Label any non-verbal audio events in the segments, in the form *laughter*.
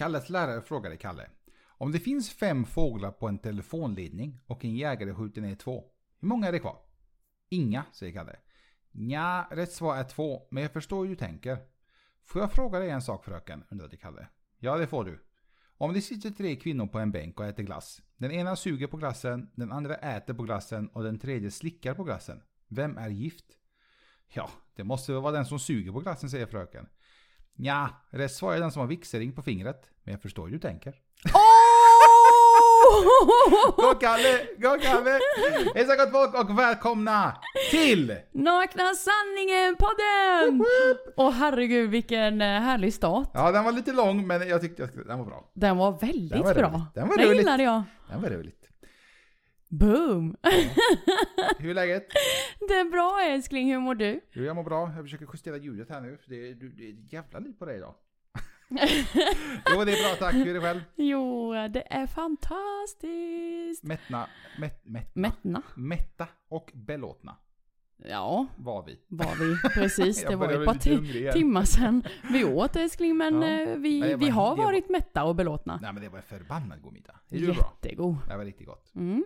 Kalles lärare frågade Kalle. Om det finns fem fåglar på en telefonledning och en jägare skjuter ner två. Hur många är det kvar? Inga, säger Kalle. Nja, rätt svar är två, men jag förstår hur du tänker. Får jag fråga dig en sak fröken? undrade Kalle. Ja, det får du. Om det sitter tre kvinnor på en bänk och äter glass. Den ena suger på glassen, den andra äter på glassen och den tredje slickar på glassen. Vem är gift? Ja, det måste väl vara den som suger på glassen, säger fröken. Ja, rätt svar är den som har vigselring på fingret. Men jag förstår hur du tänker. Gå Kalle! Gå Kalle! Hejsa gott folk och välkomna till... Nakna sanningen-podden! Åh herregud vilken eh, härlig start. Ja, den var lite lång men jag tyckte den var bra. Den var väldigt Den var bra. Den var Den gillade jag. Den var roligt. Boom! Hur är läget? *laughs* Det är bra älskling, hur mår du? Jo, jag mår bra. Jag försöker justera ljudet här nu. Det, är- det är ett jävla liv på dig idag. *laughs* jo, det är bra tack. Hur är det själv? Jo, det är fantastiskt. Mättna, mätt, mätt, Mättna? mätta och belåtna Ja, var vi. var vi. Precis, *laughs* det var ett par timmar sedan vi åt älskling, men Ja. eh, vi, Nej, vi men har det var- varit mätta och belåtna. Nej men det var en förbannad god middag. Är du bra? Jättegod. Det var riktigt gott. Mm.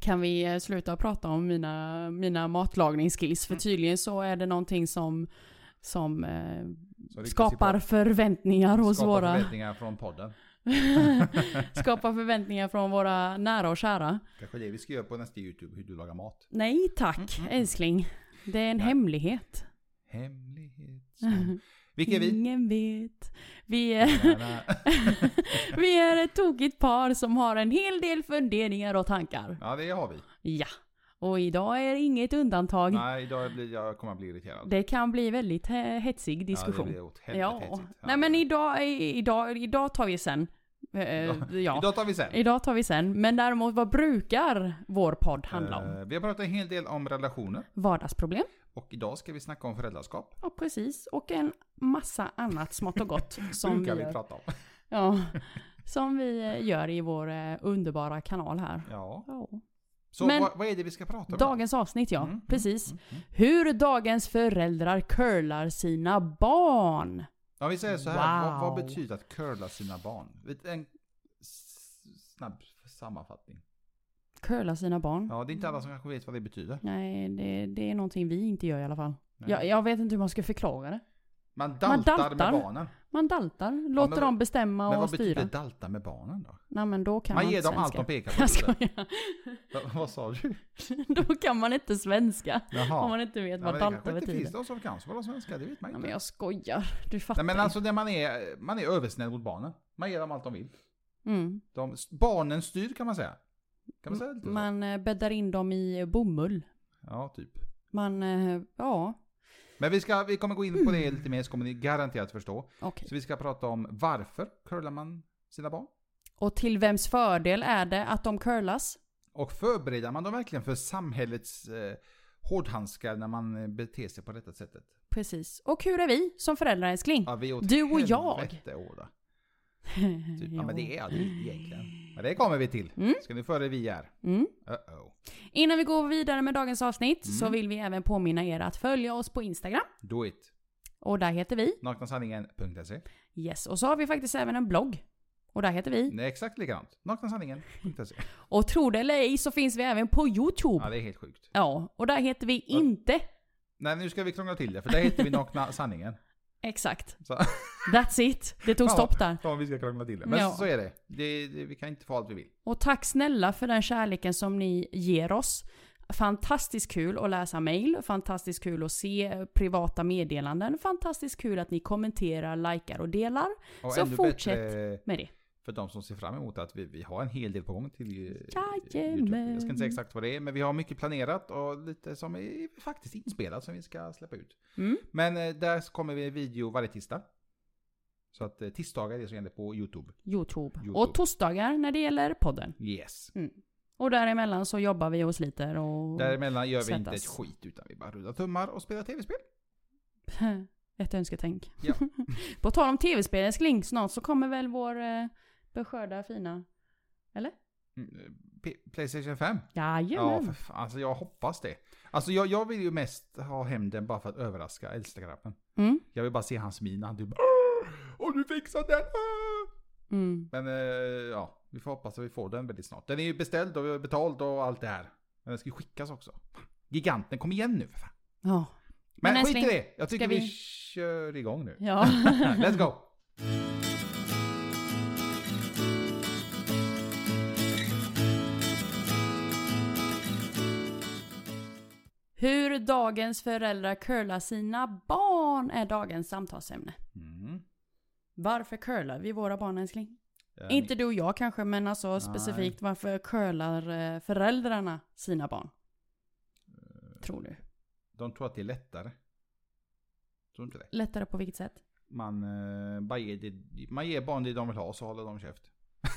Kan vi eh, sluta prata om mina, mina matlagningsskills? Mm. För tydligen så är det någonting som, som eh, skapar förväntningar hos skapar våra... förväntningar från podden. *laughs* skapar förväntningar från våra nära och kära. Kanske det vi ska göra på nästa YouTube, hur du lagar mat. Nej tack, Mm, mm, älskling. Det är en Nej. hemlighet. Hemlighet som... *laughs* Vilka är vi? Ingen vet. Vi är, *laughs* vi är ett tokigt par som har en hel del funderingar och tankar. Ja, det har vi. Ja. Och idag är inget undantag. Nej, idag blir jag kommer att bli irriterad. Det kan bli väldigt he- hetsig diskussion. Ja, det blir åt helvete Ja. hetsigt. Ja. Nej men idag, idag, idag tar vi sen. Eh, ja. *laughs* Idag tar vi sen. Idag tar vi sen. Men däremot vad brukar vår podd handla om? Eh, Vi har pratat en hel del om relationer. Vardagsproblem. Och idag ska vi snacka om föräldraskap. Ja precis. Och en massa annat smått och gott *laughs* som vi, brukar vi gör. prata om. *laughs* Ja, som vi eh, gör i vår eh, underbara kanal här. Ja. Ja. Så Men- vad, vad är det vi ska prata om? Dagens avsnitt ja, Mm, mm, precis. mm, mm. Hur dagens föräldrar curlar sina barn. Ja, vi säger så här. Vad, vad Wow. betyder att curla sina barn? En snabb sammanfattning. Curla sina barn. Ja, det är inte alla som kanske vet vad det betyder. Nej, det, det är någonting vi inte gör i alla fall. Jag, jag vet inte hur man ska förklara det. Man daltar, daltar. med barnen. Man daltar, låter men- dem bestämma Men och vad styra. betyder dalta med barnen då? Nej men då kan man, Man ger dem allt svenska. de pekar på. Jag skojar. Va- Vad sa du? *laughs* Då kan man inte svenska. Jaha. Om man inte vet Ja, vad men det dalta betyder. finns de som kan så bra svenska, det vet man inte. men jag skojar. Du fattar Nej men alltså när man är, man är översnäll mot barnen. Man ger dem allt de vill. Mm. De, barnen styr kan man säga. Kan man säga så? Man eh, bäddar in dem i bomull. Ja, typ. Man, eh, ja, Men vi, ska, vi kommer gå in på det lite mer så kommer ni garanterat förstå. okej. Så vi ska prata om varför curlar man sina barn? Och till vems fördel är det att de curlas? Och förbereder man dem verkligen för samhällets eh, hårdhandskar när man eh, beter sig på detta sättet? Precis. Och hur är vi som föräldrar älskling? Ja, Du och jag. Oda. Typ. Ja, men det är det egentligen. Men det kommer vi till. Mm. Ska ni få höra vi är? Mm. Uh-oh. Innan vi går vidare med dagens avsnitt så Mm. vill vi även påminna er att följa oss på Instagram. Do it. Och där heter vi. Naknasanningen.se. Yes. Och så har vi faktiskt även en blogg. Och där heter vi. Är exakt likadant. Naknasanningen.se. *laughs* Och tro det eller ej så finns vi även på YouTube. Ja, det är helt sjukt. Ja, och där heter vi inte. Nej, nu ska vi krångla till det, för där heter vi *laughs* Nakna Sanningen. Exakt. Så, That's it. Det tog stopp där. ja, vi ska krångla till det. Men Ja. så är det. det, det. Vi kan inte få allt vi vill. Och tack snälla för den kärleken som ni ger oss. Fantastiskt kul att läsa mail, fantastiskt kul att se privata meddelanden, fantastiskt kul att ni kommenterar, likar och delar. Och Så ännu fortsätt bättre med det. för de som ser fram emot att vi, vi har en hel del på gång till eh, Jajamän. YouTube. Jag ska inte säga exakt vad det är, men vi har mycket planerat och lite som är faktiskt inspelat som vi ska släppa ut. Mm. Men eh, där kommer vi en video varje tisdag. Så att eh, tisdagar är det som gäller på YouTube. YouTube. YouTube. Och torsdagar när det gäller podden. Yes. Och däremellan så jobbar vi och sliter och... Däremellan gör vi inte ett skit utan vi bara rullar tummar och spelar tv-spel. *laughs* Ett önsketänk. Ja. *laughs* På tal om tv-spel älskling, snart så kommer väl vår eh, beskörda fina... Eller? Mm, eh, Playstation 5? Ja, Jajamän. för fan. Alltså jag hoppas det. Alltså jag, jag vill ju mest ha hem den bara för att överraska äldsta grabben. Mm. Jag vill bara se hans min han typ "Åh, Och du fixat den! Åh!" Mm. Men eh, ja, vi får hoppas att vi får den väldigt snart. Den är ju beställd och betald och allt det här. Men den ska ju skickas också. Giganten, kom igen nu för fan. Ja. Men, Men skit i det. Jag tycker vi... vi- kör igång nu. Ja. *laughs* Let's go! Hur dagens föräldrar curlar sina barn är dagens samtalsämne. Mm. Varför curlar vi våra barn älskling? Eh, Inte du och jag kanske, men alltså specifikt varför curlar eh, föräldrarna sina barn? Tror du? De tror att det är lättare. Tror inte det. Lättare på vilket sätt? Man, eh, bara ger det, man ger barn det de vill ha så håller de käft. *laughs*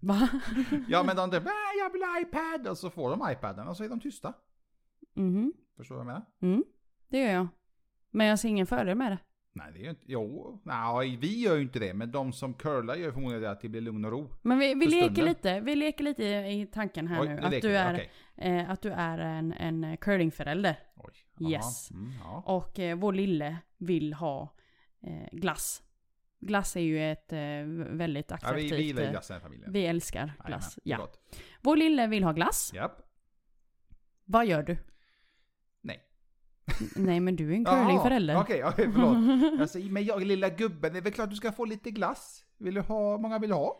Va? *laughs* Ja men de typ, "Ah, jag vill ha iPad och så får de iPaden och så är de tysta. Mhm. Förstår du vad jag menar? Mm, det gör jag. Men jag ser ingen fördel med det. Nej det är ju inte, jo, nej, vi gör ju inte det men de som curlar gör förmodligen det att det blir lugn och ro. Men vi, vi leker stunden. lite, vi leker lite i i tanken här Oj, nu. Att du, är, eh, att du är en, en curlingförälder. Oj. Yes. Mm, ja. Och eh, vår lille vill ha eh, glass. Glass är ju ett eh, väldigt ja vi, attraktivt... vi gillar eh, glass i den familjen. vi älskar glass. Ja. Vår lille vill ha glass. Japp. Vad gör du? Nej. Men du är en curlingförälder. Okej, okej förlåt. Jag *laughs* säger, men jag lilla gubben, det är väl klart du ska få lite glass. Vill du ha, många vill du ha?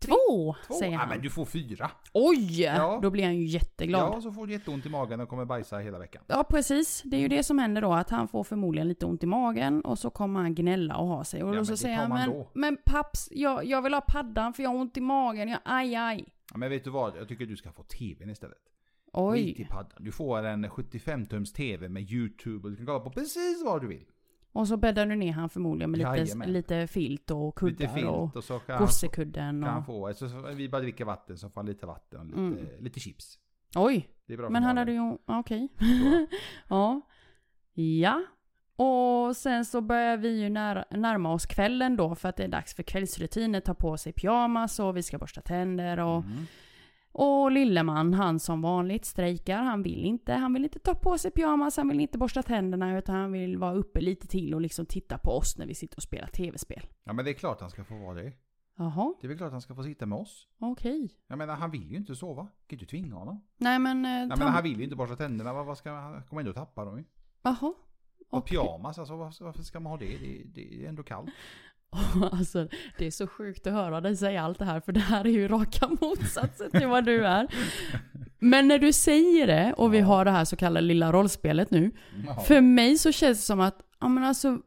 Två, Två? säger Ja han. men du får fyra. Oj! Ja. Då blir han ju jätteglad. Ja, så får du jätteont i magen och kommer bajsa hela veckan. Ja precis, det är ju det som händer då att han får förmodligen lite ont i magen och så kommer han gnälla och ha sig. Och Ja, då så säger han men, då." men paps, jag, jag vill ha paddan för jag har ont i magen, jag, aj aj. Ja, men vet du vad? Jag tycker du ska få tvn istället. Skit i Oj. paddan. Du får en 75-tums tv med YouTube och du kan kolla på precis vad du vill. Och så bäddar du ner han förmodligen med lite, Jajamän. lite filt och kuddar Lite filt och och så kan gossekudden kan han och... få. Så, så, vi bara dricker vatten så får han lite vatten och lite, Mm. lite chips. Oj, Det är bra för men han magen. hade ju... Okej. *laughs* Ja. Ja. Och sen så börjar vi ju när, närma oss kvällen då för att det är dags för kvällsrutiner. Ta på sig pyjamas och vi ska borsta tänder och... Mm. Och Lilleman, han som vanligt strejkar. Han vill inte. Han vill inte ta på sig pyjamas, han vill inte borsta tänderna utan han vill vara uppe lite till och liksom titta på oss när vi sitter och spelar tv-spel. Ja men det är klart han ska få vara det. Jaha, Det är väl klart han ska få sitta med oss. okej. Jag menar han vill ju inte sova. Kan inte tvinga honom. Nej men... Eh, ta- menar han vill ju inte borsta tänderna. Vad, vad ska han kommer ändå tappa dem ju. Jaha. Och okej. pyjamas, alltså varför, varför ska man ha det? Det, det är ändå kallt. *laughs* Alltså, det är så sjukt att höra dig säga allt det här, för det här är ju raka *laughs* motsatsen till vad du är. Men när du säger det, och vi har det här så kallade lilla rollspelet nu. För mig så känns det som att, ja men alltså,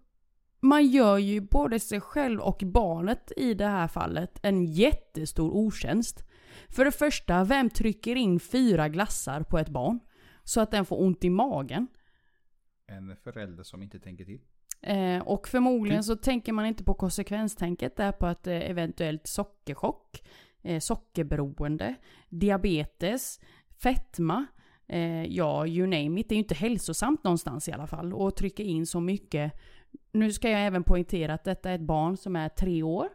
man gör ju både sig själv och barnet i det här fallet en jättestor otjänst. För det första, vem trycker in fyra glassar på ett barn? Så att den får ont i magen. En förälder som inte tänker till. Eh, och förmodligen så tänker man inte på konsekvenstänket där på att eh, eventuellt sockerchock, eh, sockerberoende, diabetes, fetma, eh, ja you name it. Det är ju inte hälsosamt någonstans i alla fall. Och trycka in så mycket. Nu ska jag även poängtera att detta är ett barn som är tre år.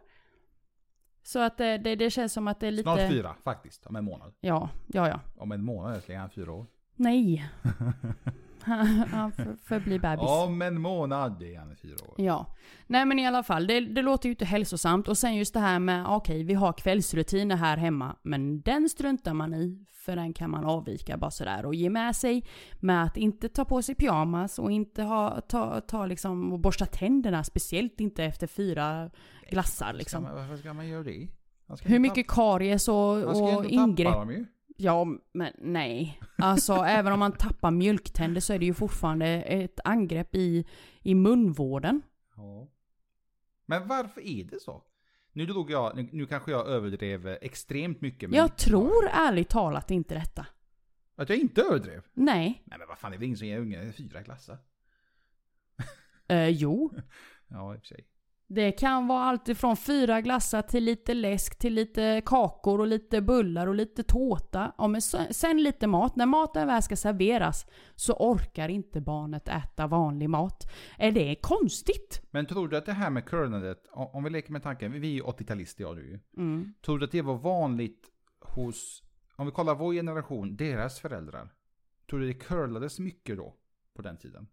Så att eh, det, det känns som att det är lite... Snart fyra faktiskt, om en månad. Ja, ja, ja. Om en månad är han fyra år. Nej. *laughs* *laughs* Han för, förblir bebis. Om en månad är han fyra år. Ja. Nej men i alla fall, det, det låter ju inte hälsosamt. Och sen just det här med, okej vi har kvällsrutiner här hemma. Men den struntar man i. För den kan man avvika bara sådär. Och ge med sig med att inte ta på sig pyjamas. Och inte ha, ta, ta liksom och borsta tänderna. Speciellt inte efter fyra glassar Ska liksom. man, varför ska man göra det? Ska Hur mycket karies och, ska och ingrepp. Ja, men nej. Alltså *laughs* även om man tappar mjölktänder så är det ju fortfarande ett angrepp i, i munvården. Ja. Men varför är det så? Nu drog jag, nu, nu kanske jag överdrev extremt mycket. men- Jag tror ärligt talat inte detta. Att jag inte överdrev? Nej. Nej men vad fan, det är väl ingen som ger unge fyra glassar? Eh, jo. *laughs* Ja, i och för sig. Det kan vara allt ifrån fyra glassar till lite läsk, till lite kakor och lite bullar och lite tårta. Ja, men sen lite mat. När maten väl ska serveras så orkar inte barnet äta vanlig mat. Är det konstigt? Men tror du att det här med curlandet, om vi leker med tanken, vi är ju 80-talister jag du ju. Mm. Tror du att det var vanligt hos, om vi kollar vår generation, deras föräldrar. Tror du det curlades mycket då? På den tiden?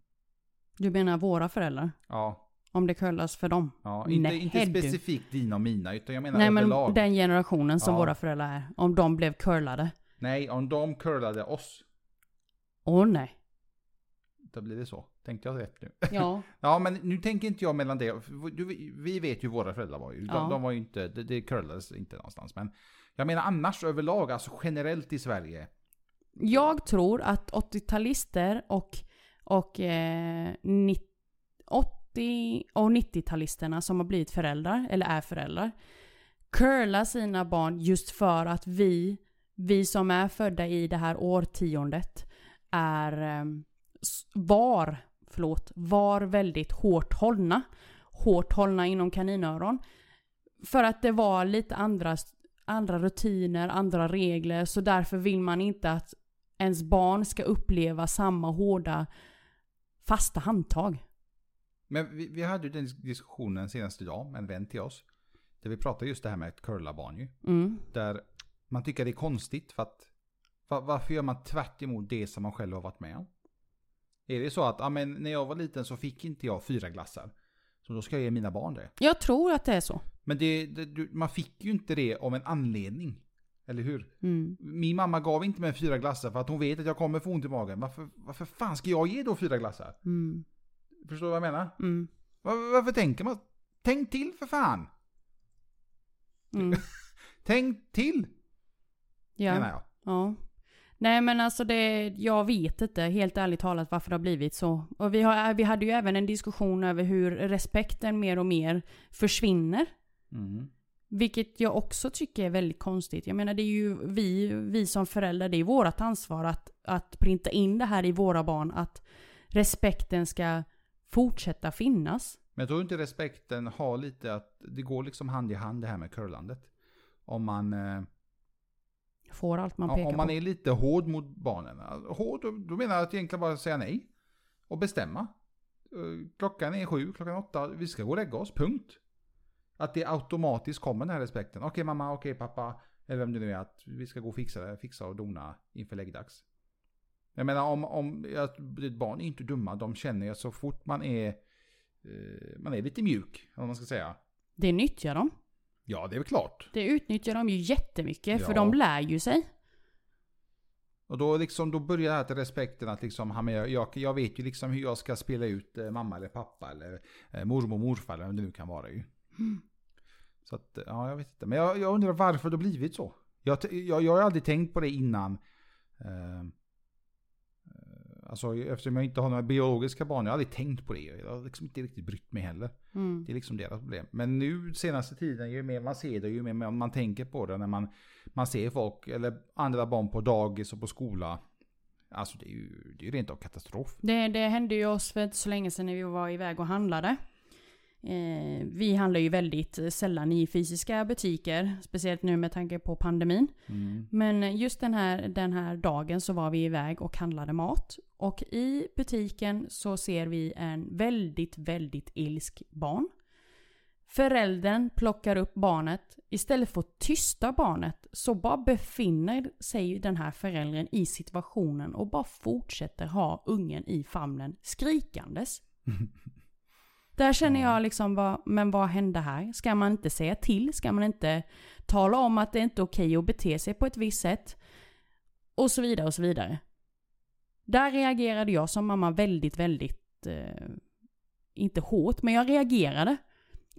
Du menar våra föräldrar? Ja. Om det curlas för dem. Ja, inte, Nej, inte du. specifikt dina och mina, utan jag menar Nej men överlag. den generationen som Ja. våra föräldrar är. Om de blev curlade. Nej, om de curlade oss, Åh nej. då blir det så. Tänkte jag rätt nu? Ja. *laughs* Ja, men nu tänker inte jag mellan det. Du, vi vet ju hur våra föräldrar var ju. De, Ja. de var ju inte, det, det curlades inte någonstans. Men jag menar annars överlag, alltså generellt i Sverige. Jag tror att 80-talister och, och eh, nitt- 80 och 90-talisterna som har blivit föräldrar, eller är föräldrar, curlar sina barn just för att vi, vi som är födda i det här årtiondet, är, ehm, var, förlåt, var väldigt hårt hållna. Hårt hållna inom kaninöron. För att det var lite andra, andra rutiner, andra regler, så därför vill man inte att ens barn ska uppleva samma hårda fasta handtag. Men vi, vi hade ju den diskussionen senast idag med en vän till oss. Där vi pratade just det här med att curla barn ju. Mm. Där man tycker det är konstigt för att va- varför gör man tvärt emot det som man själv har varit med om? Är det så att ja, men när jag var liten så fick inte jag fyra glassar. Så då ska jag ge mina barn det. Jag tror att det är så. Men det, det, man fick ju inte det av en anledning. Eller hur? Mm. Min mamma gav inte mig fyra glassar för att hon vet att jag kommer få ont i magen. Varför, varför fan ska jag ge då fyra glassar? Mm. Förstår du vad jag menar? Mm. Var, varför tänker man? Tänk till för fan! Mm. *laughs* Tänk till! Menar Ja. jag. ja. Nej men alltså det, jag vet inte helt ärligt talat varför det har blivit så. Och vi, har, vi hade ju även en diskussion över hur respekten mer och mer försvinner. Mm. Vilket jag också tycker är väldigt konstigt. Jag menar det är ju vi, vi som föräldrar, det är vårt ansvar att, att printa in det här i våra barn. Att respekten ska fortsätta finnas. Men jag tror inte respekten har lite att det går liksom hand i hand det här med curlandet. Om man, eh, Får allt man ja, pekar om man på. är lite hård mot barnen. Hård, då, då menar jag att egentligen bara säga nej. Och bestämma. Eh, Klockan är sju, klockan åtta, vi ska gå och lägga oss, punkt. Att det automatiskt kommer den här respekten. Okej mamma, okej pappa, eller vem det nu är, att vi ska gå och fixa det, fixa och dona inför läggdags. Jag menar om, om ett barn är inte dumma, de känner ju så fort man är, eh, man är lite mjuk, om man ska säga. Det nyttjar de. Ja, det är väl klart. Det utnyttjar de ju jättemycket för Ja. de lär ju sig. Och då, liksom, då börjar det här till respekten att liksom, jag, jag, vet ju liksom hur jag ska spela ut eh, mamma eller pappa eller eh, mormor, morfar eller vad det nu kan vara ju. Så att, eh, ja jag vet inte. Men jag, jag undrar varför det har blivit så. Jag, jag, jag har aldrig tänkt på det innan. Eh, alltså eftersom jag inte har några biologiska barn, jag har aldrig tänkt på det. Jag har liksom inte riktigt brytt mig heller. Mm. Det är liksom deras problem. Men nu senaste tiden, ju mer man ser det, ju mer man tänker på det. När man, man ser folk, eller andra barn på dagis och på skola. Alltså det är ju, det är ju rent av katastrof. Det, det hände ju oss för inte så länge sedan när vi var iväg och handlade. Eh, vi handlar ju väldigt sällan i fysiska butiker, speciellt nu med tanke på pandemin. Mm. Men just den här, den här dagen så var vi iväg och handlade mat. Och i butiken så ser vi en väldigt, väldigt ilsk barn. Föräldern plockar upp barnet. Istället för att tysta barnet så bara befinner sig den här föräldern i situationen och bara fortsätter ha ungen i famnen skrikandes. *laughs* Där känner jag liksom, vad, men vad hände här? Ska man inte säga till? Ska man inte tala om att det inte är okej att bete sig på ett visst sätt? Och så vidare och så vidare. Där reagerade jag som mamma väldigt, väldigt, eh, inte hårt, men jag reagerade.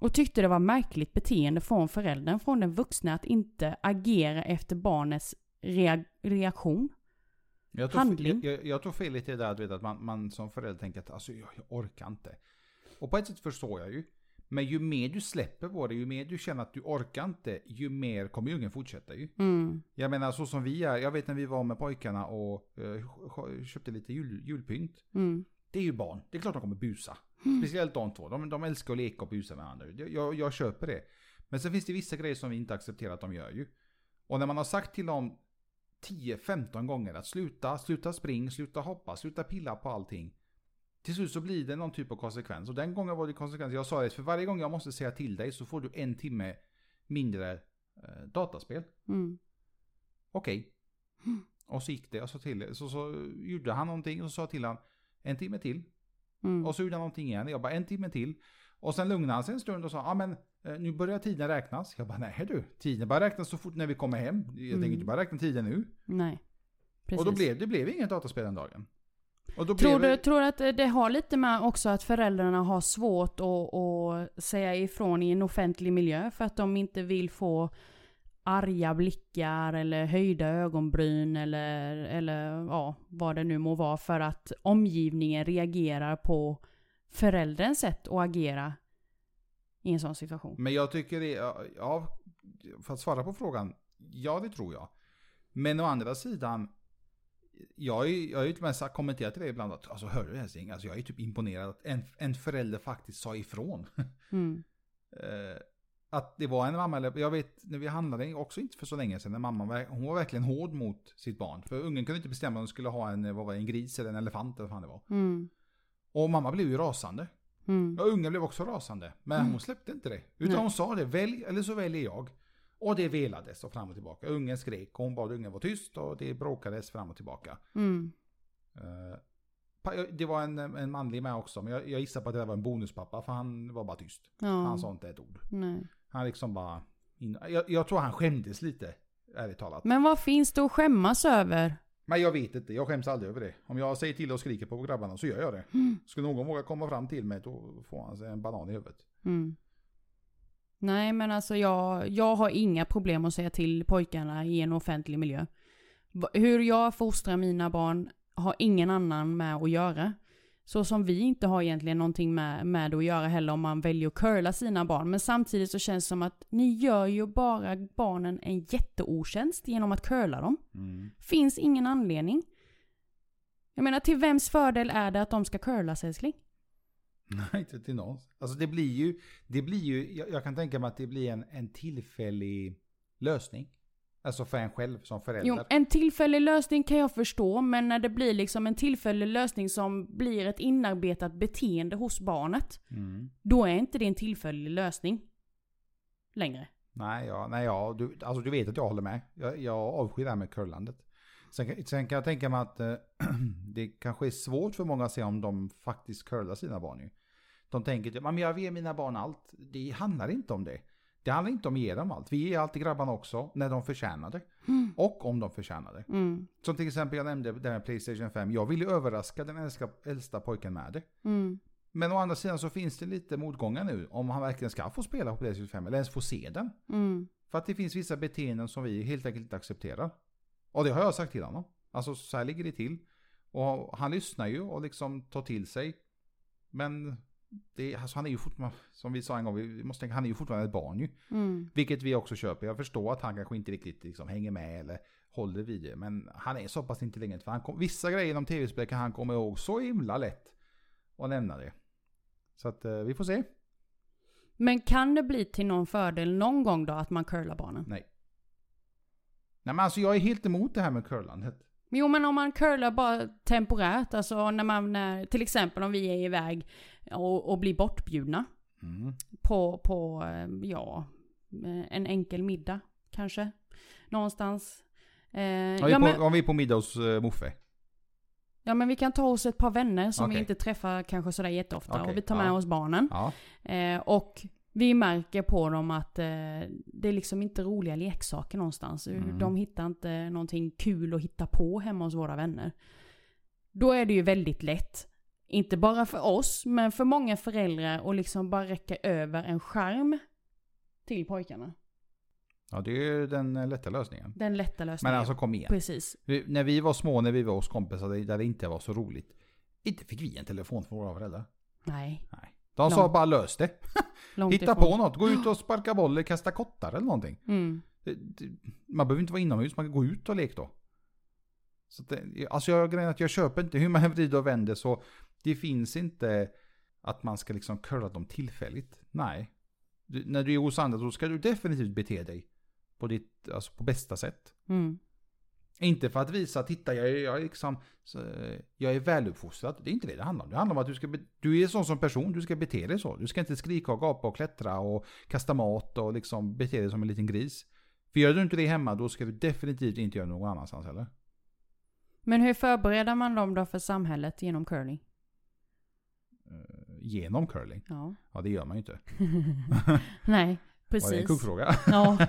Och tyckte det var märkligt beteende från föräldern, från den vuxna, att inte agera efter barnets rea- reaktion. Jag tror, Handling. Jag, jag, jag tror felet är där att, vet, att man, man som förälder tänker att alltså, jag, jag orkar inte. Och på ett sätt förstår jag ju. Men ju mer du släpper på det, ju mer du känner att du orkar inte, ju mer kommer ungen fortsätta ju. Mm. Jag menar så som vi är, jag vet när vi var med pojkarna och eh, köpte lite jul, julpynt. Mm. Det är ju barn, det är klart de kommer busa. Speciellt de två, de, de älskar att leka och busa med varandra. Jag, jag, jag köper det. Men sen finns det vissa grejer som vi inte accepterar att de gör ju. Och när man har sagt till dem 10-15 gånger att sluta, sluta spring, sluta hoppa, sluta pilla på allting. Till slut så blir det någon typ av konsekvens. Och den gången var det konsekvens. Jag sa det, för varje gång jag måste säga till dig så får du en timme mindre eh, dataspel. Mm. Okej. Och så gick det. Och så, till, så, så gjorde han någonting och så sa jag till honom en timme till. Mm. Och så gjorde han någonting igen. Jag bara en timme till. Och sen lugnade han sig en stund och sa, ja men eh, nu börjar tiden räknas. Jag bara, nej du, tiden börjar räknas så fort när vi kommer hem. Jag Mm. tänker inte bara räkna tiden nu. Nej. Precis. Och då blev det blev inget dataspel den dagen. Tror du, tror du att det har lite med också att föräldrarna har svårt att, att säga ifrån i en offentlig miljö för att de inte vill få arga blickar eller höjda ögonbryn eller, eller ja, vad det nu må vara för att omgivningen reagerar på förälderns sätt att agera i en sån situation. Men jag tycker det, ja, för att svara på frågan, ja det tror jag. Men å andra sidan, jag, är- jag har ju till och med kommenterat till det ibland att, alltså hör du Helsing, alltså jag är typ imponerad att en, en förälder faktiskt sa ifrån. *laughs* Mm. Eh, att det var en mamma, eller jag vet när vi handlade också inte för så länge sedan, när mamman var- hon var verkligen hård mot sitt barn. För ungen kunde inte bestämma om hon skulle ha en, vad var det, en gris eller en elefant eller vad fan det var. Mm. Och mamma blev ju rasande. Mm. Och ungen blev också rasande. Men Mm. hon släppte inte det. Utan Nej. hon sa det, välj eller så väljer jag. Och det velades och fram och tillbaka. Ungen skrek och hon bad ungen vara tyst och det bråkades fram och tillbaka. Mm. Eh, det var en, en manlig med också, men jag, jag gissar på att det var en bonuspappa för han var bara tyst. Ja. Han sa inte ett ord. Nej. Han liksom bara... Jag, jag tror han skämdes lite, ärligt talat. Men vad finns det att skämmas över? Men jag vet inte, jag skäms aldrig över det. Om jag säger till och skriker på grabbarna så gör jag det. Mm. Skulle någon våga komma fram till mig då får han sig en banan i huvudet. Mm. Nej men alltså jag, jag har inga problem att säga till pojkarna i en offentlig miljö. Hur jag fostrar mina barn har ingen annan med att göra. Så som vi inte har egentligen någonting med, med att göra heller om man väljer att curla sina barn. Men samtidigt så känns det som att ni gör ju bara barnen en jätteotjänst genom att curla dem. Finns ingen anledning. Jag menar till vems fördel är det att de ska curlas älskling? *laughs* Nej, inte till någon. Alltså det blir ju, det blir ju, jag, jag kan tänka mig att det blir en, en tillfällig lösning. Alltså för en själv som förälder. Jo, en tillfällig lösning kan jag förstå, men när det blir liksom en tillfällig lösning som blir ett inarbetat beteende hos barnet, Mm. då är inte det en tillfällig lösning. Längre. Nej, ja, nej ja, du, alltså du vet att jag håller med. Jag, jag avskyr det här med curlandet. Sen, kan- sen kan jag tänka mig att eh, *clears throat* det kanske är svårt för många att se om de faktiskt curlar sina barn ju. De tänker typ, men jag ger mina barn allt. Det handlar inte om det. Det handlar inte om att ge dem allt. Vi ger alltid grabbarna också när de förtjänar det. Och om de förtjänar det. Mm. Som till exempel jag nämnde det här med Playstation 5. Jag vill ju överraska den äldsta, äldsta pojken med det. Mm. Men å andra sidan så finns det lite motgångar nu. Om han verkligen ska få spela på Playstation 5 eller ens få se den. Mm. För att det finns vissa beteenden som vi helt enkelt inte accepterar. Och det har jag sagt till honom. Alltså så här ligger det till. Och han lyssnar ju och liksom tar till sig. Men det, alltså, han är ju fortfarande, som vi sa en gång, vi måste tänka, han är ju fortfarande ett barn ju. Mm. Vilket vi också köper. Jag förstår att han kanske inte riktigt liksom hänger med eller håller vid det. Men han är så pass intelligent. För han kom, vissa grejer inom tv-spel kan han komma ihåg så himla lätt. Och nämna det. Så att eh, vi får se. Men kan det bli till någon fördel någon gång då att man curlar barnen? Nej. Nej men alltså jag är helt emot det här med curlandet. Jo men om man curlar bara temporärt, alltså när man, när, till exempel om vi är iväg och, och blir bortbjudna Mm. på, på, eh, ja, eh, en enkel middag kanske. Någonstans. Eh, vi ja, på, men, om vi är på middag hos uh, Moffe. ja men vi kan ta oss ett par vänner som vi Okej. inte träffar kanske sådär jätteofta Okej, och vi tar med ja. oss barnen. Ja. Eh, och vi märker på dem att eh, det är liksom inte roliga leksaker någonstans. Mm. De hittar inte någonting kul att hitta på hemma hos våra vänner. Då är det ju väldigt lätt, inte bara för oss, men för många föräldrar att liksom bara räcka över en skärm till pojkarna. ja, det är ju den lätta lösningen. Den lätta Men lösningen. alltså kom igen. Precis. Vi, när vi var små, när vi var hos kompisar där- där det inte var så roligt. Inte fick vi en telefon från våra föräldrar. Nej. Nej. De sa Långt bara lös det. *laughs* Hitta ifrån. på något. Gå ut och sparka boll eller kasta kottar eller någonting. Mm. Man behöver inte vara inomhus, man kan gå ut och leka då. Så det, alltså jag grejen att jag köper inte hur man vrider och vänder så det finns inte att man ska liksom curla dem tillfälligt. Nej. Du, när du är hos andra så ska du definitivt bete dig på ditt, alltså på bästa sätt. Mm. Inte för att visa, titta jag är, jag är liksom, jag är väluppfostrad. Det är inte det det handlar om. Det handlar om att du ska, du är sån som person, du ska bete dig så. Du ska inte skrika och gapa och klättra och kasta mat och liksom bete dig som en liten gris. För gör du inte det hemma, då ska du definitivt inte göra det någon annanstans heller. Men hur förbereder man dem då för samhället genom curling? Eh, genom curling. Ja. Ja, det gör man ju inte. *laughs* Nej, *laughs* Var det en precis. kuggfråga? Ja. *laughs*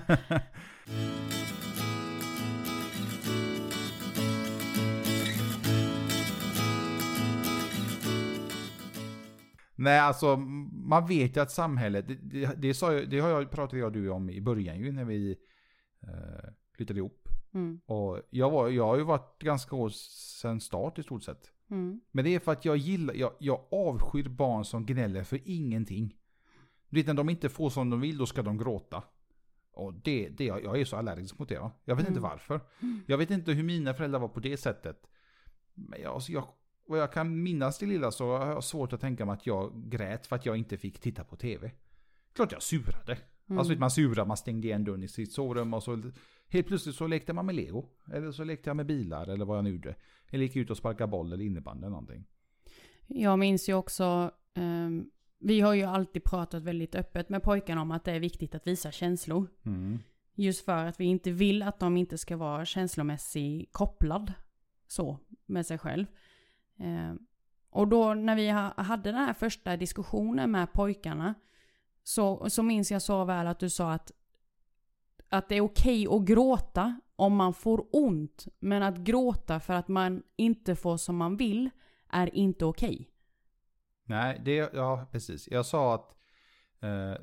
Nej, alltså man vet ju att samhället, det, det, det, sa det har jag pratat jag och du om i början ju när vi eh, flyttade ihop. Mm. Och jag, var, jag har ju varit ganska år sedan start i stort sett. Mm. Men det är för att jag gillar, jag, jag avskyr barn som gnäller för ingenting. Du vet när de inte får som de vill, då ska de gråta. Och det, det, jag är så allergisk mot det. Va? Jag vet Mm. inte varför. Jag vet inte hur mina föräldrar var på det sättet. Men jag, alltså jag, vad jag kan minnas det lilla så har jag svårt att tänka mig att jag grät för att jag inte fick titta på tv. Klart jag surade. Mm. Alltså man surade, man stängde igen dörren i sitt sovrum och så helt plötsligt så lekte man med lego. Eller så lekte jag med bilar eller vad jag nu gjorde. Eller gick ut och sparkade boll eller innebandy eller någonting. Jag minns ju också, ehm, vi har ju alltid pratat väldigt öppet med pojkarna om att det är viktigt att visa känslor. Mm. Just för att vi inte vill att de inte ska vara känslomässigt kopplad så med sig själv. Eh, och då när vi ha, hade den här första diskussionen med pojkarna så, så minns jag så väl att du sa att, att det är okej att gråta om man får ont. Men att gråta för att man inte får som man vill är inte okej. Nej, det, ja precis. Jag sa att, eh,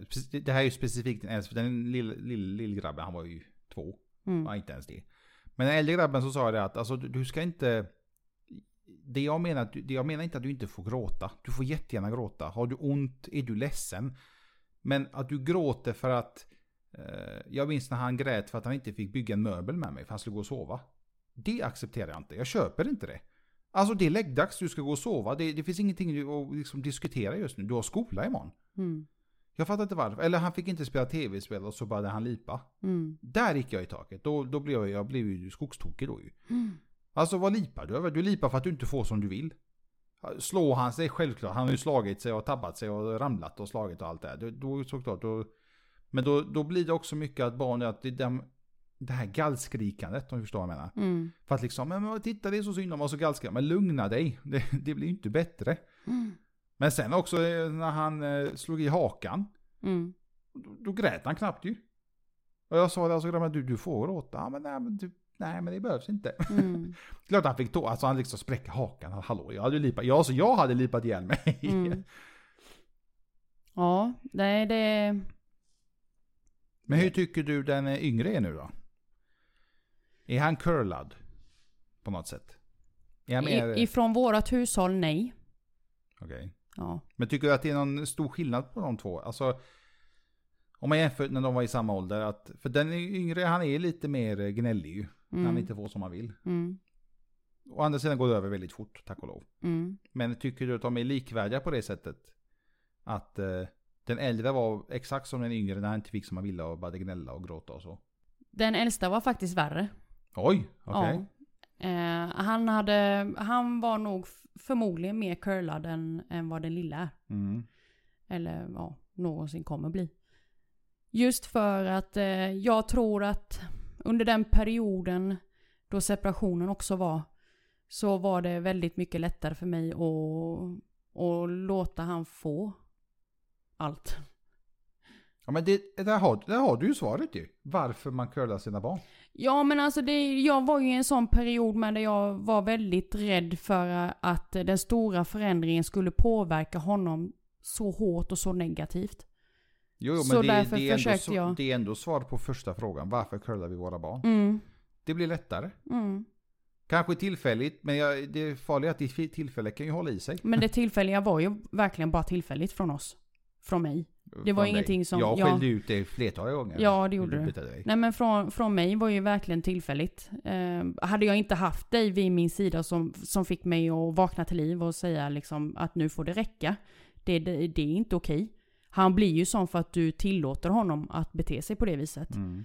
det här är ju specifikt för den lilla lill, lill grabben, han var ju två. Mm. Ja, inte ens det. Men den äldre grabben så sa jag det att, alltså du ska inte, det jag, menar, det jag menar inte att du inte får gråta. Du får jättegärna gråta. Har du ont, är du ledsen. Men att du gråter för att, eh, jag minns när han grät för att han inte fick bygga en möbel med mig för han skulle gå och sova. Det accepterar jag inte, jag köper inte det. Alltså det är läggdags, du ska gå och sova. Det, det finns ingenting att liksom diskutera just nu. Du har skola imorgon. Mm. Jag fattar inte varför. Eller han fick inte spela tv-spel och så började han lipa. Mm. Där gick jag i taket. Då, då blev jag, jag blev ju skogstokig då ju. Mm. Alltså vad lipar du över? Du lipar för att du inte får som du vill. Slår han sig självklart. Han har ju slagit sig och tabbat sig och ramlat och slagit och allt det där. Då, då såklart. Då, men då, då blir det också mycket att barn, att det, dem- det här gallskrikandet om du förstår vad jag menar. Mm. För att liksom, men titta det är så synd om oss och gallskriker. Men lugna dig. *laughs* Det, det blir ju inte bättre. Mm. Men sen också eh, när han eh, slog i hakan. Mm. Då, då grät han knappt ju. Och jag sa det alltså grabben, du, du får gråta. Ja, men nej men, du, nej men det behövs inte. Mm. *laughs* Klart han fick tå, alltså han liksom spräcker hakan. Hallå, jag hade lipat, ja, så jag hade lipat ihjäl mig. Mm. *laughs* Ja, det, det, Men hur tycker du den yngre är nu då? Är han curlad? På något sätt? Är han mer... I, ifrån vårat hushåll, nej. Okej. Ja. Men tycker du att det är någon stor skillnad på de två? Alltså, om man jämför när de var i samma ålder. Att, för den yngre, han är lite mer gnällig ju. När han Mm. inte får som han vill. Mm. Å andra sidan går det över väldigt fort, tack och lov. Mm. Men tycker du att de är likvärdiga på det sättet? Att eh, den äldre var exakt som den yngre när han inte fick som han ville och började gnälla och gråta och så. Den äldsta var faktiskt värre. Oj, okej. Ja. Eh, han, hade, han var nog förmodligen mer curlad än, än vad den lilla är. Mm. Eller ja, någonsin kommer bli. Just för att eh, jag tror att under den perioden då separationen också var så var det väldigt mycket lättare för mig att, att låta han få allt. Ja men det, där, har, där har du ju svaret ju. Varför man curlar sina barn. Ja men alltså det, jag var ju i en sån period med där jag var väldigt rädd för att den stora förändringen skulle påverka honom så hårt och så negativt. Jo, jo Så men det, därför det, är ändå, försökte så- jag. det är ändå svar på första frågan. Varför curlar vi våra barn? Mm, Det blir lättare. mm. Kanske tillfälligt, men jag, det farliga är att det tillfälle kan ju hålla i sig. Men det tillfälliga var ju verkligen bara tillfälligt från oss. Från mig. Det var ingenting som- Jag ja. skällde ut dig flertal gånger. Ja, det gjorde du. dig? Nej men från, från mig var ju verkligen tillfälligt. Eh, hade jag inte haft dig vid min sida som, som fick mig att vakna till liv och säga liksom att nu får det räcka. Det, det, det är inte okej. Han blir ju sån för att du tillåter honom att bete sig på det viset. Mm.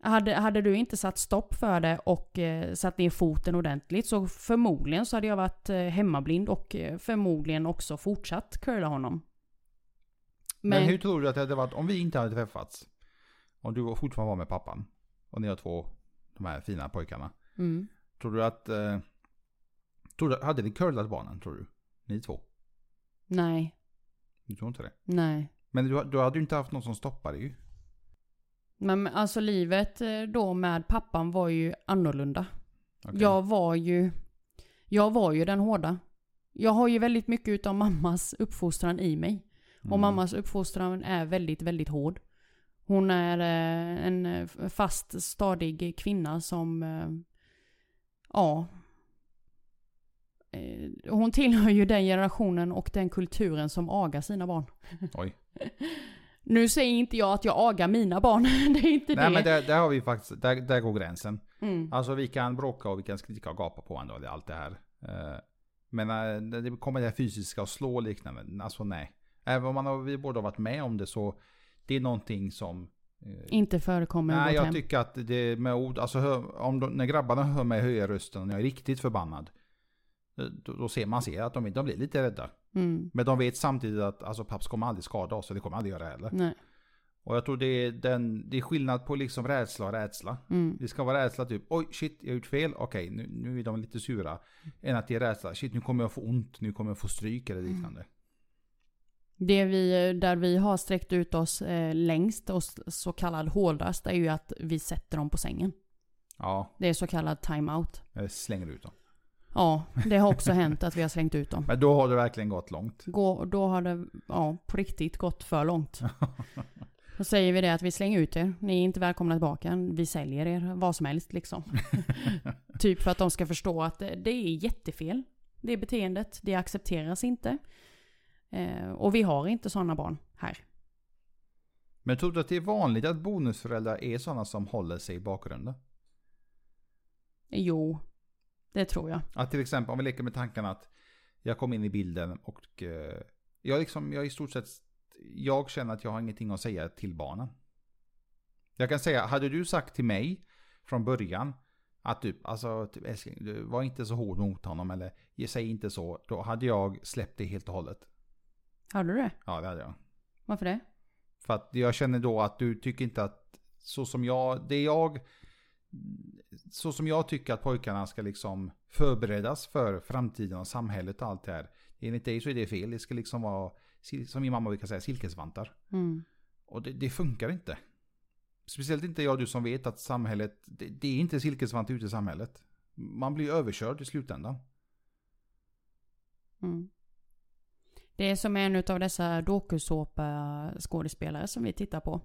Hade, hade du inte satt stopp för det och eh, satt ner foten ordentligt så förmodligen så hade jag varit eh, hemmablind och eh, förmodligen också fortsatt curla honom. Men, hur tror du att det hade varit om vi inte hade träffats? Om du fortfarande var med pappan. Och ni har två, de här fina pojkarna. Nej, Du tror inte det? nej. Men du, du hade ju inte haft någon som stoppade ju. Men alltså livet eh, då med pappan var ju annorlunda. Okej. Jag var ju, jag var ju den hårda. Jag har ju väldigt mycket utav mammas uppfostran i mig. Och Mm. mammas uppfostran är väldigt, väldigt hård. Hon är eh, en eh, fast, stadig kvinna som, ja. Eh, Hon tillhör ju den generationen och den kulturen som agar sina barn. *laughs* Oj. Nu säger inte jag att jag agar mina barn, *laughs* det är inte Nej det. men där, där har vi faktiskt, där, där går gränsen. Mm. Alltså vi kan bråka och vi kan skrika och gapa på varandra och allt det här. Eh, Men eh, när det kommer det fysiska och slå och liknande, alltså nej. Även om man har, vi båda har varit med om det så, det är någonting som... Inte förekommer Nej, jag hem. tycker att det med ord, alltså hör, om de, när grabbarna hör mig höja rösten och jag är riktigt förbannad. Eh, Då, då ser man ser att de, de blir lite rädda. Mm. Men de vet samtidigt att alltså, papps kommer aldrig skada oss och det kommer aldrig göra heller. Nej. Och jag tror det är, den, det är skillnad på liksom rädsla och rädsla. Mm. Det ska vara rädsla typ, oj shit jag har gjort fel, okej nu, nu är de lite sura. Än att det är rädsla, shit nu kommer jag få ont, nu kommer jag få stryk eller liknande. Det vi, där vi har sträckt ut oss eh, längst och så kallad hårdast är ju att vi sätter dem på sängen. Ja, Det är så kallad time-out. jag slänger ut dem. Ja, det har också hänt att vi har slängt ut dem. Men då har det verkligen gått långt. Gå, då har det, ja, på riktigt gått för långt. *laughs* Då säger vi det att vi slänger ut er. Ni är inte välkomna tillbaka. Vi säljer er vad som helst liksom. *laughs* typ för att de ska förstå att det, är jättefel. Det beteendet, det accepteras inte. Eh, och vi har inte sådana barn här. Men tror du att det är vanligt att bonusföräldrar är sådana som håller sig i bakgrunden? Jo, det tror jag. Att till exempel om vi leker med tanken att jag kom in i bilden och eh, jag liksom, jag i stort sett, jag känner att jag har ingenting att säga till barnen. Jag kan säga, hade du sagt till mig från början att typ, alltså typ, älskling, du var inte så hård mot honom eller säg inte så, då hade jag släppt det helt och hållet. Hörde du det? Ja, det hade jag. Varför det? För att jag känner då att du tycker inte att så som jag, det jag, så som jag tycker att pojkarna ska liksom förberedas för framtiden och samhället och allt det här. Enligt dig så är det fel, det ska liksom vara, som min mamma brukar säga, silkesvantar. Mm. Och det, det funkar inte. Speciellt inte jag du som vet att samhället, det, det är inte silkesvant ute i samhället. Man blir överkörd i slutändan. Mm. Det är som en av dessa dokusåpa-skådespelare som vi tittar på.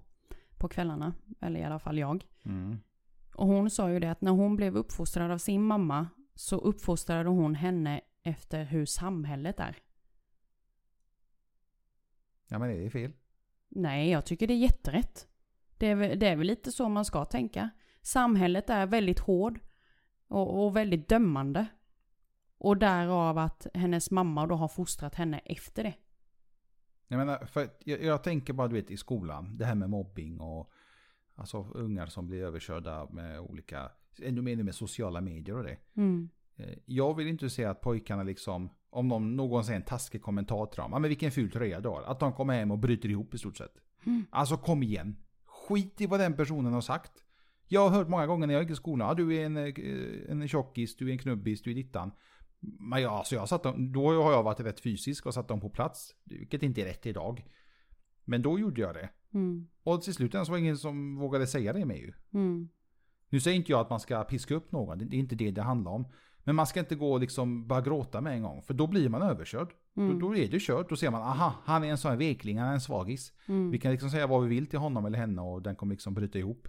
På kvällarna. Eller i alla fall jag. Mm. Och hon sa ju det att när hon blev uppfostrad av sin mamma så uppfostrade hon henne efter hur samhället är. Ja men det är fel. Nej, jag tycker det är jätterätt. Det är, väl- det är väl lite så man ska tänka. Samhället är väldigt hård och, och väldigt dömande. Och därav att hennes mamma då har fostrat henne efter det. Jag menar, för jag, jag tänker bara du vet i skolan, det här med mobbing och alltså ungar som blir överkörda med olika, ännu mer med sociala medier och det. Mm. Eh, Jag vill inte se att pojkarna liksom, om de, någon säger en taskig kommentar till dem, men vilken ful tröja du har, att de kommer hem och bryter ihop i stort sett. Mm. Alltså kom igen. Skit i vad den personen har sagt. Jag har hört många gånger när jag gick i skolan, ja, du är en, eh, en tjockis, du är en knubbis, du är dittan. Men jag, alltså jag satt dem, då har jag varit rätt fysisk och satt dem på plats. Vilket inte är rätt idag. Men då gjorde jag det. Mm. Och till slut så var det ingen som vågade säga det med ju. Mm. Nu säger inte jag att man ska piska upp någon, det är inte det det handlar om. Men man ska inte gå och liksom bara gråta med en gång, för då blir man överkörd. Mm. Då, då är det kört, då ser man, aha, han är en sån här vekling, han är en svagis. Mm. Vi kan liksom säga vad vi vill till honom eller henne och den kommer liksom bryta ihop.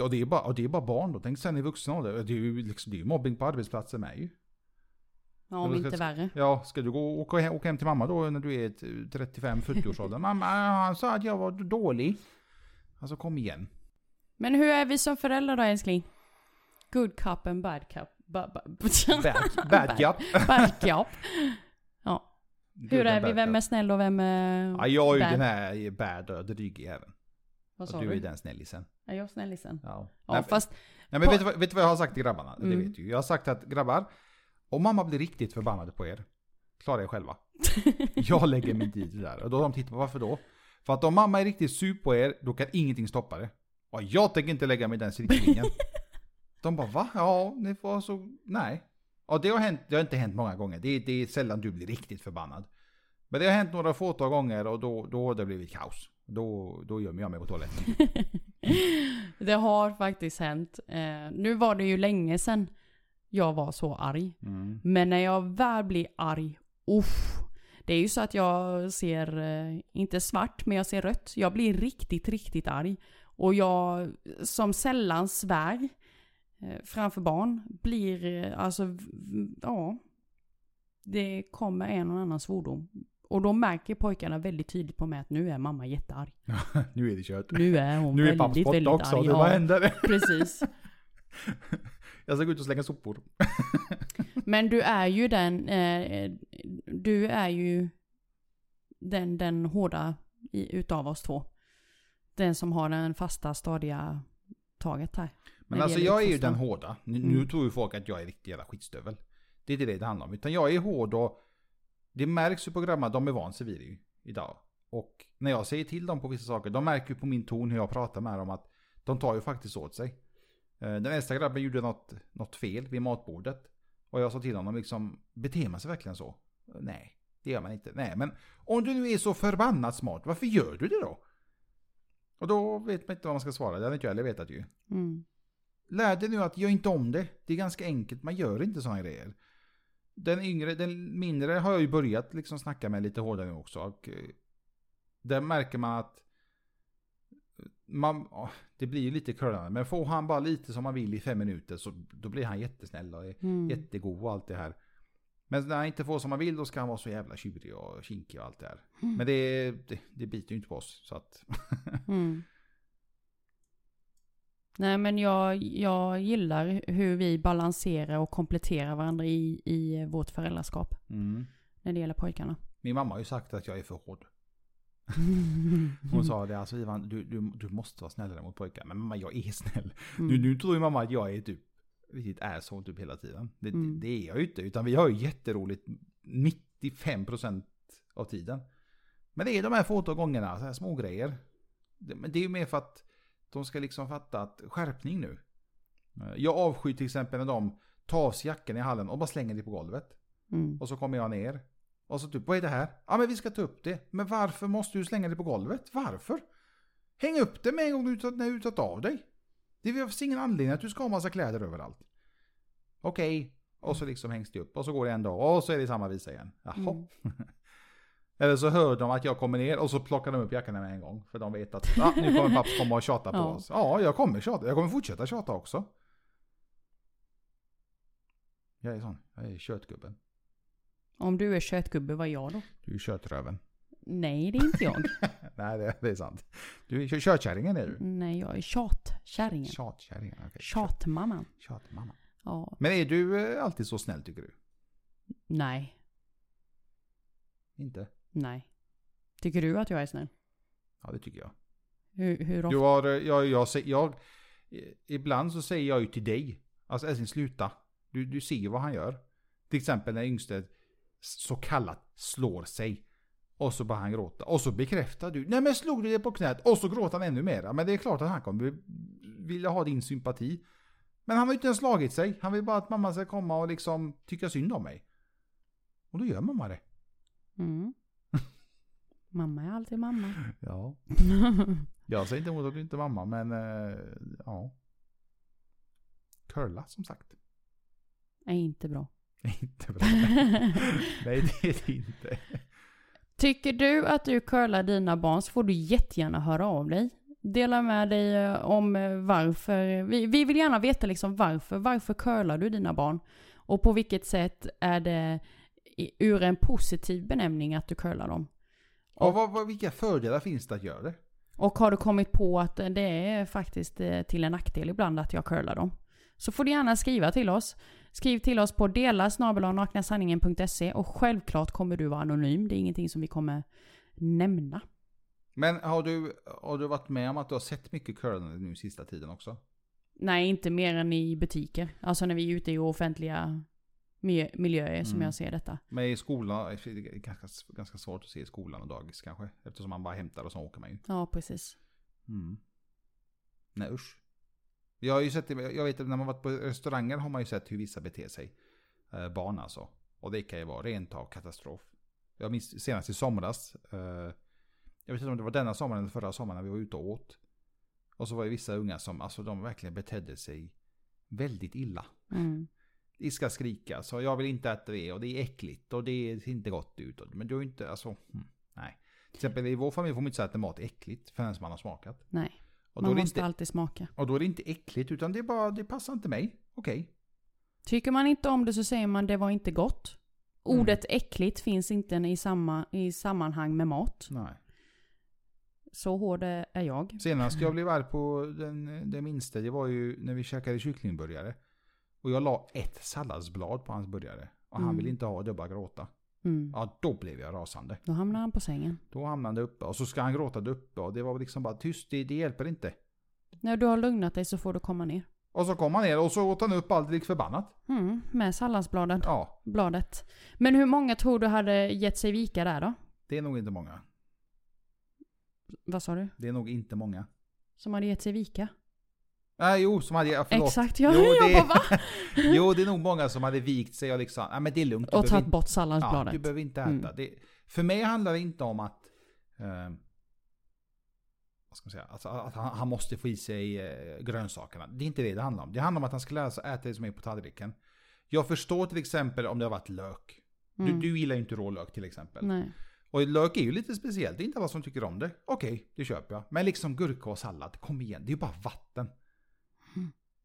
Och det är bara, och det är bara barn då, tänk sen i vuxen ålder. Det är ju liksom, det är ju mobbing på arbetsplatser med ju. Ja, om Eller inte ska- värre. Ja, ska du gå och åka hem, åka hem till mamma då när du är ett 35-40 års ålder? Mamma, han sa att jag var dålig. Alltså kom igen. Men hur är vi som föräldrar då älskling? Good cup and bad cup. Ba, ba, *laughs* Bad, bad job. bad cup. *laughs* Ja. Hur Good är and vi? Vem är snäll och vem är Ja, jag är ju den här bad och dryga även. Vad Och sa du du? är den snällisen. Är jag snällisen? Ja. Ja, Nej, fast... nej, men på- vet, du, vad- vet du vad jag har sagt till grabbarna? Det Mm. vet du. Jag har sagt att grabbar, om mamma blir riktigt förbannad på er, klara er själva. *laughs* Jag lägger min tid där. Och då har de tittat på varför då? För att om mamma är riktigt sur på er, då kan ingenting stoppa det. Och jag tänker inte lägga mig i den cirkellinjen. *laughs* de bara va? Ja, det var så... Nej. Och det har, hänt, det har inte hänt många gånger. Det är, det är sällan du blir riktigt förbannad. Men det har hänt några fåtal gånger och då, då har det blivit kaos. Då, då gömmer jag mig på toaletten. *laughs* Det har faktiskt hänt. Eh, nu var det ju länge sedan jag var så arg. Mm. Men när jag väl blir arg, uff. Det är ju så att jag ser, eh, inte svart, men jag ser rött. Jag blir riktigt, riktigt arg. Och jag, som sällan svär eh, framför barn, blir eh, alltså, ja. Det kommer en och annan svordom. Och då märker pojkarna väldigt tydligt på mig att nu är mamma jättearg. *laughs* nu är det kört. Nu är hon Nu är papps väldigt, borta väldigt också. arg. Det, vad händer? precis. *laughs* Jag ska gå ut och slänga sopor. *laughs* Men du är ju den, eh, du är ju den, den hårda i, utav oss två. Den som har den fasta, stadiga taget här. Men alltså jag är ju den hårda. Nu, Mm. nu tror ju folk att jag är riktig jävla skitstövel. Det är inte det det handlar om. Utan jag är hård och det märks ju på grabbarna, de är van sig vid det idag. Och när jag säger till dem på vissa saker, de märker ju på min ton hur jag pratar med dem att de tar ju faktiskt åt sig. Eh, Den äldsta grabben gjorde något, något fel vid matbordet. Och jag sa till honom liksom, beter man sig verkligen så? Nej, det gör man inte. Nej, men om du nu är så förbannat smart, varför gör du det då? Och då vet man inte vad man ska svara, det hade inte jag heller vetat ju. Mm. Lär dig nu att gör inte om det. Det är ganska enkelt, man gör inte sådana grejer. Den yngre, den mindre har jag ju börjat liksom snacka med lite hårdare nu också. Och eh, där märker man att man, det blir ju lite curlande. Men får han bara lite som man vill i fem minuter så då blir han jättesnäll och Mm. jättegod och allt det här. Men när han inte får som han vill då ska han vara så jävla tjurig och kinkig och allt det här. Mm. Men det, det, det biter ju inte på oss. Så att, *laughs* Mm. Nej men jag, jag gillar hur vi balanserar och kompletterar varandra i, i vårt föräldraskap. mm. När det gäller pojkarna. Min mamma har ju sagt att jag är för hård. Hon *laughs* sa det, alltså Ivan, du, du, du måste vara snällare mot pojkar. Men mamma, jag är snäll. Mm. Nu, nu tror ju mamma att jag är typ riktigt asshole typ hela tiden. Det, Mm. det, är jag ju inte. Utan vi har ju jätteroligt 95% av tiden. Men det är de här fåtal gångerna, så här små grejer. Det, men det är ju mer för att de ska liksom fatta att skärpning nu. Jag avskyr till exempel när de tar av sig jackan i hallen och bara slänger det på golvet. Mm. Och så kommer jag ner. Och så typ, vad är det här? Ja men vi ska ta upp det. Men varför måste du slänga det på golvet? Varför? Häng upp det med en gång när du tagit av dig. Det finns ingen anledning att du ska ha massa kläder överallt. Okej. Och så liksom hängs det upp. Och så går det en dag. Och så är det samma visa igen. Jaha. Mm. *laughs* Eller så hör de att jag kommer ner och så plockar de upp jackorna med en gång. För de vet att ah, nu kommer papps komma och tjata på Ja. oss. Ja, jag kommer tjata. Jag kommer fortsätta tjata också. Jag är sån. Jag är köttgubben. Om du är köttgubbe, vad är jag då? Du är köttröven. Nej, det är inte jag. *laughs* Nej, det, det är sant. Du är kö- köttkärringen är du. Nej, jag är tjatkärringen. Tjatkärringen, okej. Tjatmamman. Tjatmamma. Ja. Men är du eh, alltid så snäll tycker du? Nej. Inte? Nej. Tycker du att jag är snäll? Ja, det tycker jag. Hur, hur Du ofta? har, eh, jag, jag, sä- jag, eh, ibland så säger jag ju till dig, alltså Älskling sluta. Du, du ser vad han gör. Till exempel när yngste så kallat slår sig. Och så börjar han gråta. Och så bekräftar du. Nej men slog du det på knät? Och så gråter han ännu mer. Men det är klart att han kommer vilja ha din sympati. Men han har ju inte ens slagit sig. Han vill bara att mamma ska komma och liksom tycka synd om mig. Och då gör mamma det. Mm. *laughs* mamma är alltid mamma. Ja. *laughs* Jag säger inte emot att du inte är mamma, men eh, ja. Curla som sagt. är inte bra. *laughs* inte bra. *laughs* Nej, det är det inte. Tycker du att du curlar dina barn så får du jättegärna höra av dig. Dela med dig eh, om eh, varför. Vi, vi vill gärna veta liksom varför. Varför curlar du dina barn? Och på vilket sätt är det ur en positiv benämning att du curlar dem? Och vad, vad, vilka fördelar finns det att göra det? Och har du kommit på att det är faktiskt eh, till en nackdel ibland att jag curlar dem? Så får du gärna skriva till oss. Skriv till oss på delasnabelagnaknasanningen.se och självklart kommer du vara anonym. Det är ingenting som vi kommer nämna. Men har du, har du varit med om att du har sett mycket curlande nu sista tiden också? Nej, inte mer än i butiker. Alltså när vi är ute i offentliga mi- miljöer som Mm. jag ser detta. Men i skolan, det är ganska, ganska svårt att se i skolan och dagis kanske. Eftersom man bara hämtar och så åker man ju. Ja, precis. Mm. Nej usch. Jag har ju sett, det- jag vet att när man varit på restauranger har man ju sett hur vissa beter sig. Eh, barn alltså. Och det kan ju vara rent av katastrof. Jag minns senast i somras. eh, jag vet inte om det var denna sommaren eller förra sommaren när vi var ute och åt. Och så var det vissa unga som, alltså de verkligen betedde sig väldigt illa. Mm. De ska skrika, så jag vill inte äta det och det är äckligt och det ser inte gott ut. Men du är inte, alltså, mm, nej. Till exempel i vår familj får man inte säga att mat är äckligt förrän man har smakat. Nej, Och man måste inte, alltid smaka. och då är det inte äckligt utan det är bara, det passar inte mig. Okej. Tycker man inte om det så säger man det var inte gott. Mm. Ordet äckligt finns inte i, samma, i sammanhang med mat. Nej. Så hård är jag. Senast jag blev arg på den, det minsta, det var ju när vi käkade kycklingburgare. Och jag la ett salladsblad på hans burgare. Och han Mm. ville inte ha det och bara gråta. Mm. Ja, då blev jag rasande. Då hamnar han på sängen. Då hamnade han uppe och så ska han gråta där uppe och det var liksom bara tyst, det, det hjälper inte. När du har lugnat dig så får du komma ner. Och så kom han ner och så åt han upp allt lik förbannat. Mm, med salladsbladen. Ja, Bladet. Men hur många tror du hade gett sig vika där då? det är nog inte många. Vad sa du? Det är nog inte många. Som hade gett sig vika? Nej, jo, som hade, ja, förlåt. Exakt, ja. Jo, jag det- bara va? *laughs* Jo, det är nog många som hade vikt sig och liksom, ja men det är lugnt. Och tagit bort Ja, salladsbladet. du behöver inte äta. Mm. Det, för mig handlar det inte om att... Eh, vad ska man säga? Alltså, att han, han måste få i sig eh, grönsakerna. Det är inte det det handlar om. Det handlar om att han ska lära sig äta det som är på tallriken. Jag förstår till exempel om det har varit lök. Mm. Du, du gillar ju inte rålök till exempel. Nej. Och lök är ju lite speciellt. Det är inte alla som tycker om det. Okej, det köper jag. Men liksom gurka och sallad, kom igen. Det är ju bara vatten.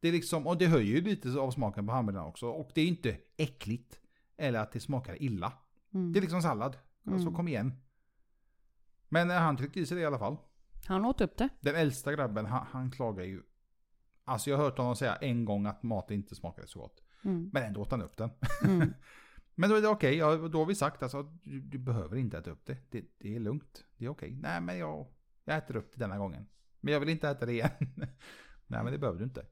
Det är liksom, och det höjer ju lite av smaken på hamburgaren också. Och det är inte äckligt. Eller att det smakar illa. Mm. Det är liksom sallad. Alltså Mm. kom igen. Men eh, han tryckte i sig det i alla fall. Han åt upp det. Den äldsta grabben, han, han klagar ju. Alltså jag har hört honom säga en gång att maten inte smakade så gott. Mm. Men ändå åt han upp den. Mm. *laughs* Men då är det okej, ja, då har vi sagt alltså, du, du behöver inte äta upp det. Det, det är lugnt, det är okej. Nej men jag, jag äter upp det denna gången. Men jag vill inte äta det igen. *laughs* Nej men det behöver du inte.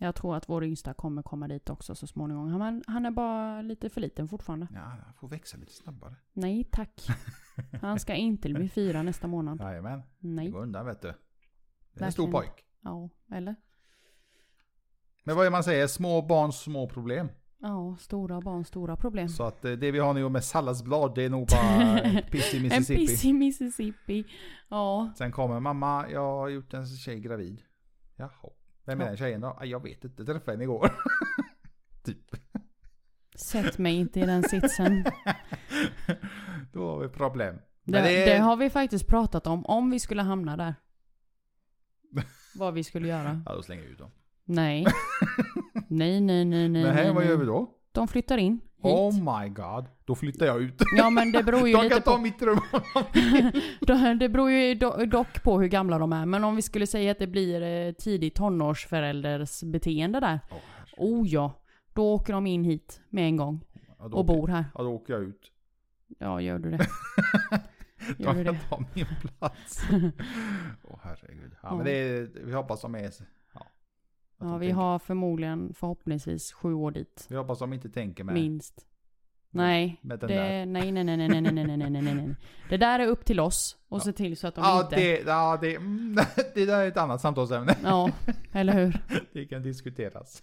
Jag tror att vår yngsta kommer komma dit också så småningom. Han, han är bara lite för liten fortfarande. Ja, han får växa lite snabbare. Nej tack. *laughs* Han ska inte bli fyra nästa månad. Jajamän, det Nej. går undan vet du. Det är en stor pojk. Ja, eller? Men vad är man säger, små barns små problem. Ja, stora barn, stora problem. Så att eh, det vi har nu med salladsblad, det är nog bara *laughs* piss i En Mississippi. piss i Mississippi. Ja, Sen kommer mamma, jag har gjort en tjej gravid. Jaha. Vem är den tjejen då? Jag vet inte, jag träffade henne igår. *laughs* typ. sätt mig inte i den sitsen. *laughs* Då har vi problem. Det, det... det har vi faktiskt pratat om, om vi skulle hamna där. *laughs* Vad vi skulle göra. Ja, då slänger vi ut dem. Nej. Nej, nej, nej, nej. Men här, nej, vad gör vi då? De flyttar in hit. Oh my god. Då flyttar jag ut. Ja men det beror ju *laughs* De lite kan ta på... mitt rum. *laughs* Det beror ju do- dock på hur gamla de är. Men om vi skulle säga att det blir eh, tidigt tonårsförälders beteende där. Åh, Oh ja. Då åker de in hit med en gång. ja, Och åker- bor här. Ja, då åker jag ut. Ja, gör du det. *laughs* Gör De du kan ta min plats. Åh herregud. Ja, Ja. men det vi hoppas de är... Ja, vi tänker- har förmodligen, förhoppningsvis, sju år dit. Vi hoppas de inte tänker med, Minst. Nej. med den Det, där. nej, nej, nej, nej, nej, nej, nej, nej, nej. Det där är upp till oss. Och Ja. se till så att de Ja, inte... det, ja det, mm, det där är ett annat samtalsämne. Ja, eller hur? Det kan diskuteras.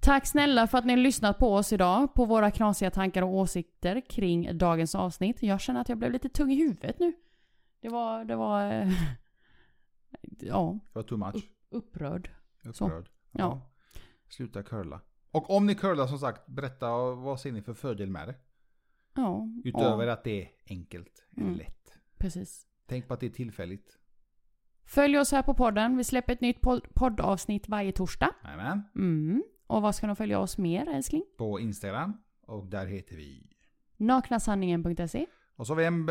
Tack snälla för att ni har lyssnat på oss idag. På våra knasiga tankar och åsikter kring dagens avsnitt. Jag känner att jag blev lite tung i huvudet nu. Det var, det var... eh, Ja, Det var too much. upprörd. Så. Upprörd. Ja. Sluta curla. Och om ni curlar som sagt, berätta vad ser ni för fördel med det? Ja, Utöver ja att det är enkelt, Mm. lätt. precis. Tänk på att det är tillfälligt. Följ oss här på podden. Vi släpper ett nytt pod- poddavsnitt varje torsdag. Jajamän. Mm. Och vad ska de följa oss mer älskling? På Instagram. Och där heter vi... Naknasanningen.se Och så har vi en,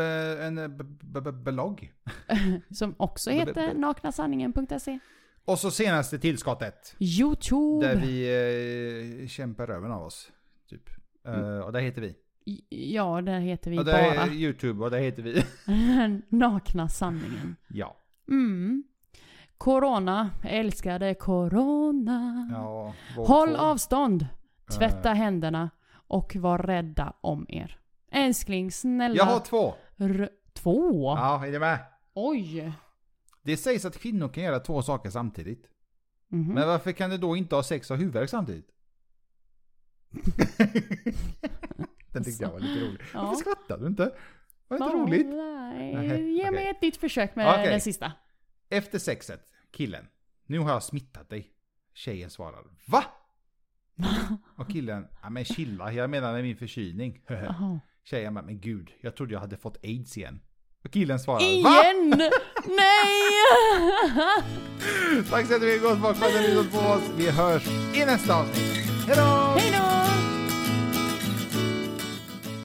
en blogg. *laughs* Som också heter naknasanningen.se Och så senaste tillskottet. Youtube! Där vi eh, kämpar röven av oss. Typ. Eh, och där heter vi. Ja, där heter vi och där bara är YouTube och där heter vi. *laughs* Nakna sanningen. ja. Mm. Corona, älskade corona. ja Håll två. avstånd, tvätta Eh, händerna och var rädda om er. Älskling, snälla. Jag har två. R- två? Ja, är ni med? Oj. Det sägs att kvinnor kan göra två saker samtidigt. Mhm. Men varför kan du då inte ha sex och huvudvärk samtidigt? *laughs* Den tyckte jag var lite rolig. Ja. Varför skrattar du inte? Var det inte roligt? Nej, Nej, ge mig okej. ett nytt försök med Okej. den sista. Efter sexet, killen. Nu har jag smittat dig. Tjejen svarar. Va? *laughs* Och killen, ja men chilla, jag menar med min förkylning. *laughs* Tjejen bara, men gud, jag trodde jag hade fått aids igen. Och killen svarar, va? Igen! Nej! *laughs* Tack så jättemycket gott folk för att ni har lyssnat på oss. Vi hörs i nästa avsnitt. Hejdå! Hej då!